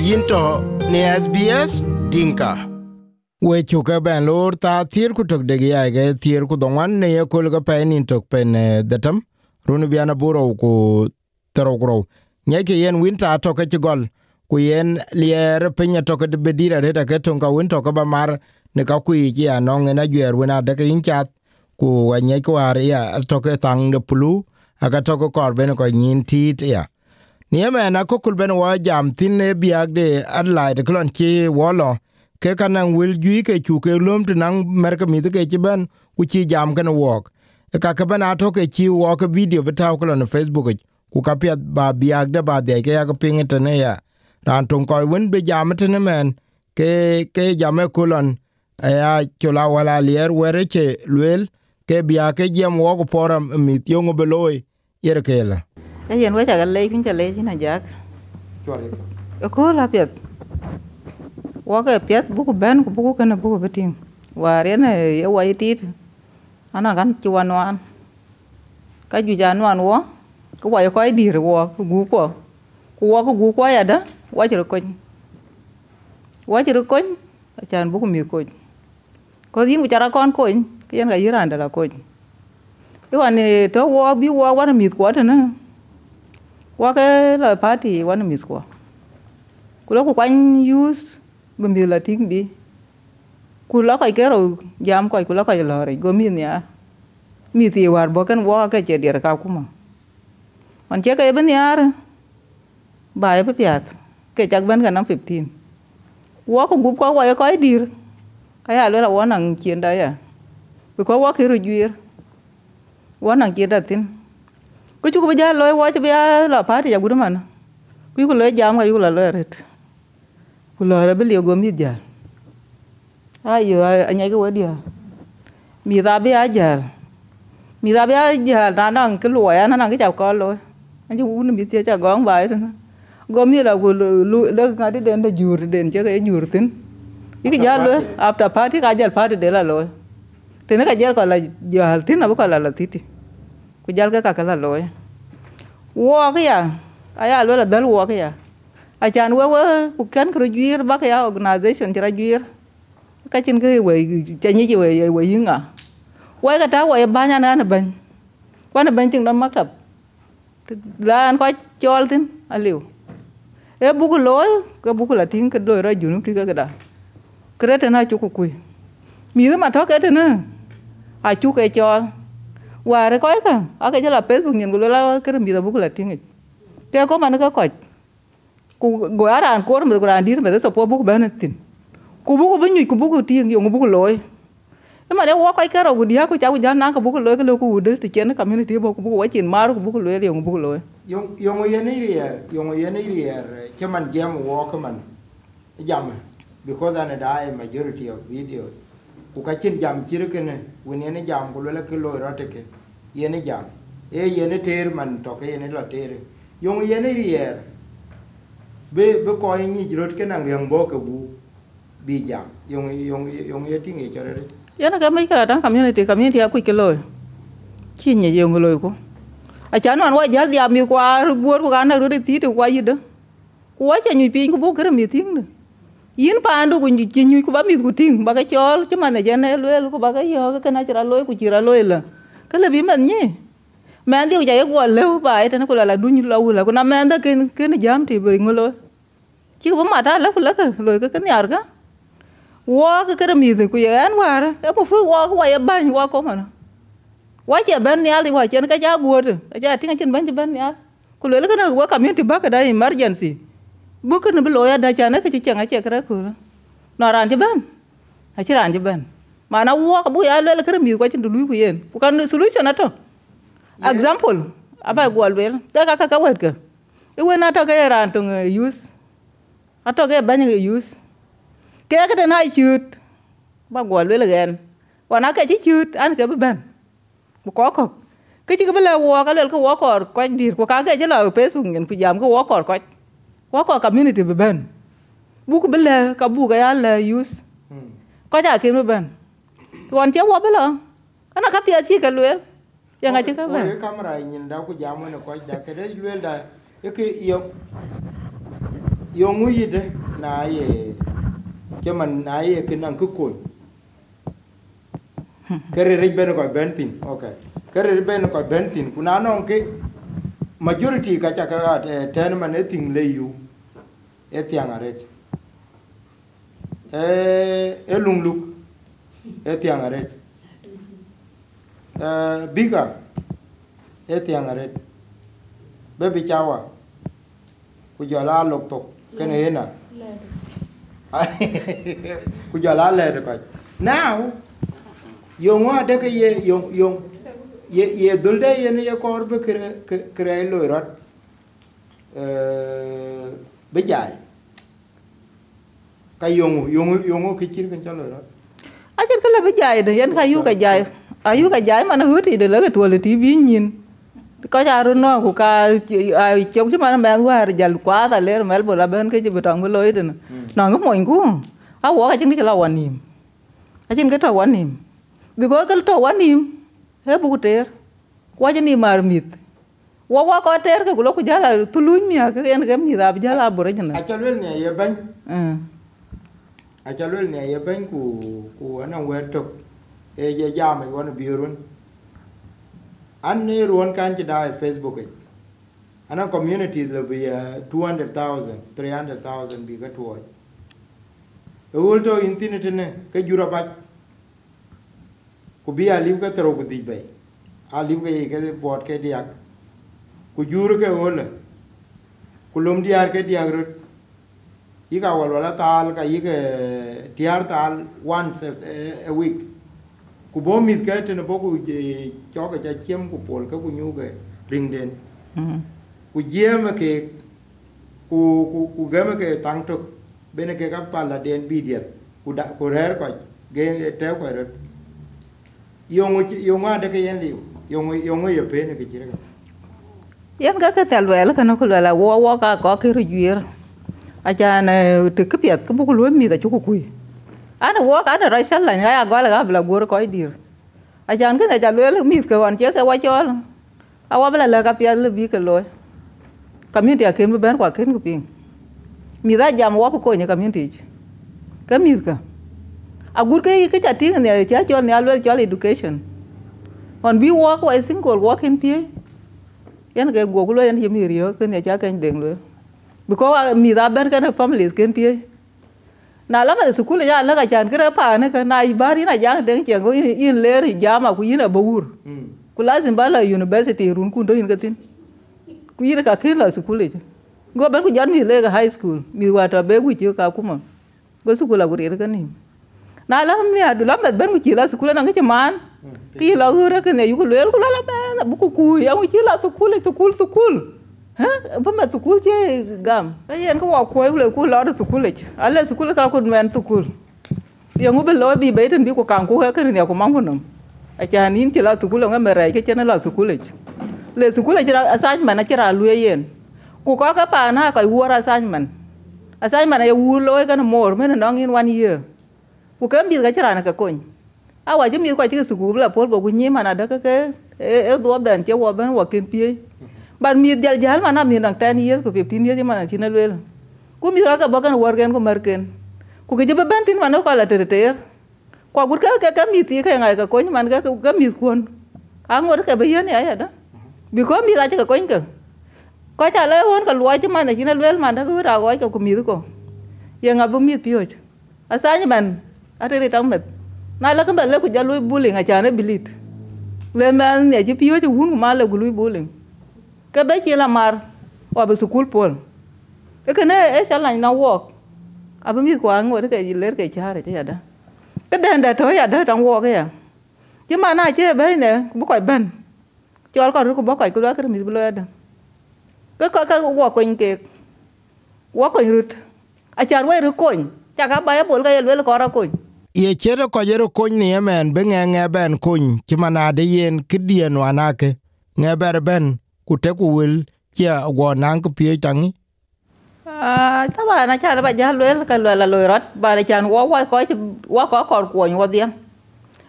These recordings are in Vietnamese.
yinto ne SBS Dinka. We chuka ben lor ta thier ku tok degi ai thier ku dongan ne ye kul ga pe nin tok eh, datam runu biana buro ku tero kuro nye ke yen winta to ke gol. Ku yen lier pinya to ke de ke ton ka win to ka ba mar. Ne ka ku ji ya no gyer wina de ke inchat ku wa nye ya to ke de pulu. Aga to ko kor ko nyin tit ya nieme na kokul ben jam thin ne biak de adlaide klon chi wolo ke kanang wil jui ke chu ke lom ti nang mer ke mi chi ben ku ci jam kan wok. E ka ke ben ato ke ci wo ke video betaw klon facebook ku ka pet ba biak de ba de ke ya ke ping te ya. Ran tun ko wen be jam tene men. Ke ke jame e kulon ya chola wala lier were che luel ke biag ke jem wo ko poram mi tiongo beloy cái lấy cũng chả lấy chứ nào giác ko la pet wa ka pet buku ben ko buku kana buku beting wa re na ye wa itit ana kan ci wan ka ju jan wan wo ko wa ko ai dir wo ko gu ko ko wa ko gu ko ya da wa ci ko wa ci ko chan buku mi ko ko din bicara kon ko ke yan ga yiranda la ko iwan to wo bi wo wa mi ko ta na wa cái lời party wa na mis ko kula ku kwan use, be mi la ting bi. Kula kai kero jam ko kula kai lore go mi nya mi ti war bo kan wa ka che dir ka kuma. Man che ka ben yar ba ya piat ke chak ben ka nam 15 wa ko gup ko wa ko dir, ka ya lo la wa nang chien da ya. Ko wa ki ru juir wa nang chien da tin chu ko ja loy wa cha bia la pa ti ya gudu man ku ko loy jam ka yu la loy ret ku lo ra beli go mi ja ayo anya ke wadia mi da be a ja mi da be a ja na nang ke lo ya na nang ke cha ko lo an ju un mi ti cha gong bai ta go mi la ku lu le ga di den da jur den che ke jur tin. Iki ja lo after party ka ja party de la lo tene ka ja ko la ja tin na ko la la titi ku jal ka ka la loy. Wo à ya? Aya lo la dal wo cái ya? A chan wo wo ku kan kru juir ba ka ya, organization tira chân ka chin ke we chỉ ni we we yinga ah. quay ka ta quay ba nya na na ban. Kwa na ban ting là maktab lan cho chol tin, aliu. E buku, loy. Ka buku la ting ka loy, ra junu ti ka da krete na chu ku quỳ mi ma to cái te na a chu ke chol war ko ka ake jala facebook nyen gulo la kere mi da bukula tinge ke ko man ka ko ku go ara an kor me go dir me so po buku benetin ku buku bunyu ku buku tingi yo buku loy e ma de wo ko ka ro gudia ku cha ku jana ka buku loy ka lo ku de ti chen community bo ku buku wa chin mar ku buku loy yo buku loy yo Yung yung yen irier, yung rier ke man jam wo ko man, jam, because an die majority of videos ku ka Ukachin jam chirken, when yene jam ku lwela ki loi rote ke yene jam. E yene ter man toke yene lo ter. yong yene rier be be ko yin jrot ke nang riang bo ke bu bi jam. yong yong yung yeting e chore. yana ka mai kala dan community community ya ku ke loi chi ni yong loi ko a chan wan wa jar dia mi kwa buor ko kana ru ti ti kwa yida ku wa cha nyu pin ku bo ker mi ting de yin pandu ku nyu nyu ku ba mi ku ting, ba ka chol, chi man ja ne lwe ku ba ka yo, ka na chira loy ku chira loy la. Ka le bi man nye man di ja ye go le ba ai ta na ku la du nyu la u la. Ku na man da ken ken jam ti bi ngolo chi ku ma ta la ku la ka loy ka ken yar ga wo ka ka mi ku ye an wa ra. Ka mu fru wo ku wa ye ban wo ko mana wa che ban ni ali wa chen ka ja guor ka ja ti tinga chen ben ben nyal ku le ka na wa ka mi ti ba ka da emergency bu ka na bi lo ya da cha na ka chi changa che kra ku na ran ti ben a chi ran ti ben mana wo ka bu ya le ka mi ko chen du ku yen. Ku kan solution ato example. Aba gwal wel ka ka ka wet ka i we na to ka ran to use? Ato ka ban use? Ke ka na chut ba gwal wel gen wa na ka chi chut an ka ben bu ko ko ke chi ka bele wo ka le ko wo ko ko dir. Ko ka ke la facebook ngen pi jam ko wo ko ko wo ko community be ben bu ko bele ka bu ga ya le use ko ja ke be ben kon che wo bele ana ka pi chi ka le ya nga chi ka Wo ye ben kamera nyin da ku jam ne ko da ke de lwel da yake yo yo ngu yide na ye keman na ye kinan ku ko kare rej ben ko bentin okay kare rej ben ko bentin kuna non ke majority ka cha ka eh, ten man e ting le yu e tiang aret e e lung luk e tiang aret e biga e tiang aret be bi chawa ku jala lok tok kene ena. Ku jala le de ko now yo ngo de ke ye yo yo ye ye dulde ye ne ye kor be kre kre lo rot eh be jai ka yongu yongu yongu ke chir kan chalo rot achen kala be jai de yan ka yu ka jai ayu ka jai mana huti de la ka tuole tv nyin ko ja ru no ku ka ai chok chi mana men war jal kwa ta le mel bo la ben ke chi betang lo ite na no ngo moin ku a wo ka chin ki la wanim a chin ke to wanim bi ko ka to wanim he bu ter kwa ni mar mit wo wa ko ter ke ku lo ku jala tuluny mi ka en ke mi da jala bo re na a chalwel ne ye ban eh a chalwel ne ye ban ku ku ana wer tok. E ye jam e wona biurun an ne ruon kan ti da facebook e. Ana community le bi uh, 200000 300000 bi ga to e ulto internet ne ke jura ba ku bi a liv ka tro ku di bay a liv ka ye ke bot ke diak ku jur ke ole. Ku lum diar ke diak rut. Yi ka wal wala tal ka yi ke diar tal once a, week. Ku bo mit ke te ne bo ku cho ka cha chem ku pol ka ku nyu ke ring den. Mm ku jem ke ku ku ku gem ke tang tok bene ke ka pala den bi diet. Ku da ku rer ko ge te ko rut. Yong yong ade ke yen liu. Yong yong ye pe ne ke chire ka yan ga ka tal wel ka no ku la wo wo ka ko ki ru jwir a ja na te ke pet ke bu ku mi da chu ku kui ana wo ka na ra sal la ya go la ga bla gor ko dir a ja ke na ja wel mi ke wan che ke wa chol a wa bla la ka pet le bi ke lo community a ken ben kwa ken ku ping mi da jam wo ko ni community chi. ka mi ka a gur ke ke ja ting ne ja chol ne alwel chol education. On bi wo ko single walking pie yan ke go kulo yan yemi riyo ke ne cha kan deng lo. Biko mi da ber kan families ken pie. Na la ma sukule ya la ka chan kre pa ne ka na ibari na jang deng chen go in le ri jama ku yin abur ku lazim ba la university run ku ndo in gatin ku yin ka ken la sukule je go ben ku jan mi le ka high school mi wa ta be ku ji ka kuma go sukula ku ri ka ni na la mi adu la met ben ku ci la sukule na ngi man ki la hure ke ne yugo le ku la ben bu ku. Ku ya ku ci la sukule sukul sukul ha ba met sukul je gam? Ta yen ko wa ko le ku la sukule ale sukule ka ku men sukul ya ngu be lo bi be ten bi ku kan ku ke ne ku man ku nam a cha nin ci la sukule nga me re ke chen la sukule le sukule ci assignment na ci ra lu yen. Ku ko ka pa na ka wora assignment assignment ya wu lo ka men no in one year ku ke mi ga ci ra na ka kon a wa ji mi ko ci sukul la pol bo ku nyi mana da ka ke e, e do dan che wa ben wa ken pie. Ban mi jal jal mana mi nang 10 years, ku 15 years mana ci na lwel. Ku mi ga ka ba kan war ken ku mar ken. Ku ke ba ban tin mana ko la tere ter. Ko gur ka ka mi ti ka ngai ka kon man ka ka mi kon. Ka ngor ka ba yen ya ya da. Bi ko mi ga ka kon ka. Ko cha le won ka luwa ci mana ci na lwel mana ka ra go ka ku mi ko. Ye nga bu mi pio asanya man ate tang met. Na la ka le ku ja lui bullying a cha bilit le man ne ji pio ji wun ma le ku lui bullying. Ka be chi la mar, wa be sukul pol. E ke ne e sha na walk. A be mi ko ngor ke ji ler ke cha re cha da. Ka den da to ya da tang walk ya. Ji ma na che be ne bu ko ben chol ko ku bo ko ku la ka mi bu lo da. Ka ka ka walk ko ke walk ko rut. A cha we ru ko cha ka ba ya bol ka ye le ko ra ko ye chere ko jero kony ni yemen be nge nge ben kuny ci manade yen kidien wanake nge ber ben ku te ku wil ci go nang ku pie tangi. Ah, ta ba na cha ba ja lwel ka lwel la lorot ba na chan wo wa ko wa ko kor ko wo dia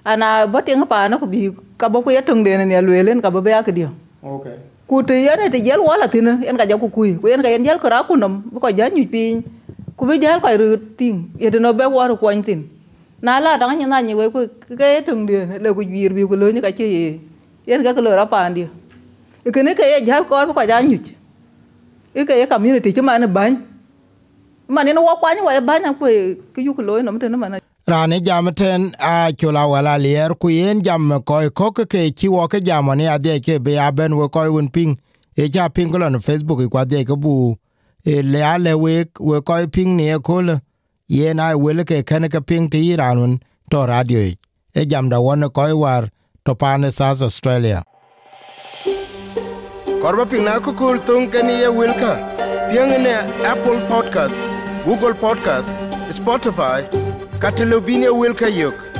ana ba ting pa na ku bi ka bo ku yetung de ne lwelen ka bo ba ka dio okay ku te yene te jel wala tina en ka jaku kui. Ku en ka en jel kra ku nom ko ja nyu pin ku be jel ko ru ting ye de no be war ko tin na la dang nya na ni we ku ke tung de le ku wir bi ku lo ni ka che ye en ka ko ra pa ndi ke ne ke ye jel ko ko ja nyu e ke ye community che ma ne ban ma ne no wa kwa ni wa ban ku ke yu ku lo no mte no ma na rane jam ten a chula wala lier ku yen jam koy ko ke ke chi wo ke jam ne ade ke be a ben wo koy un ping e cha ping ko no facebook ko ade ke bu e le ale we we koy ping ne ko le yen ai wele ke kene ke ping ti iranun to radio e jam da won koy war to pane south australia. Korba ping na ko kul tung ke ni ye wilka pieng ne apple podcast google podcast spotify Catalonia Wilka Yok.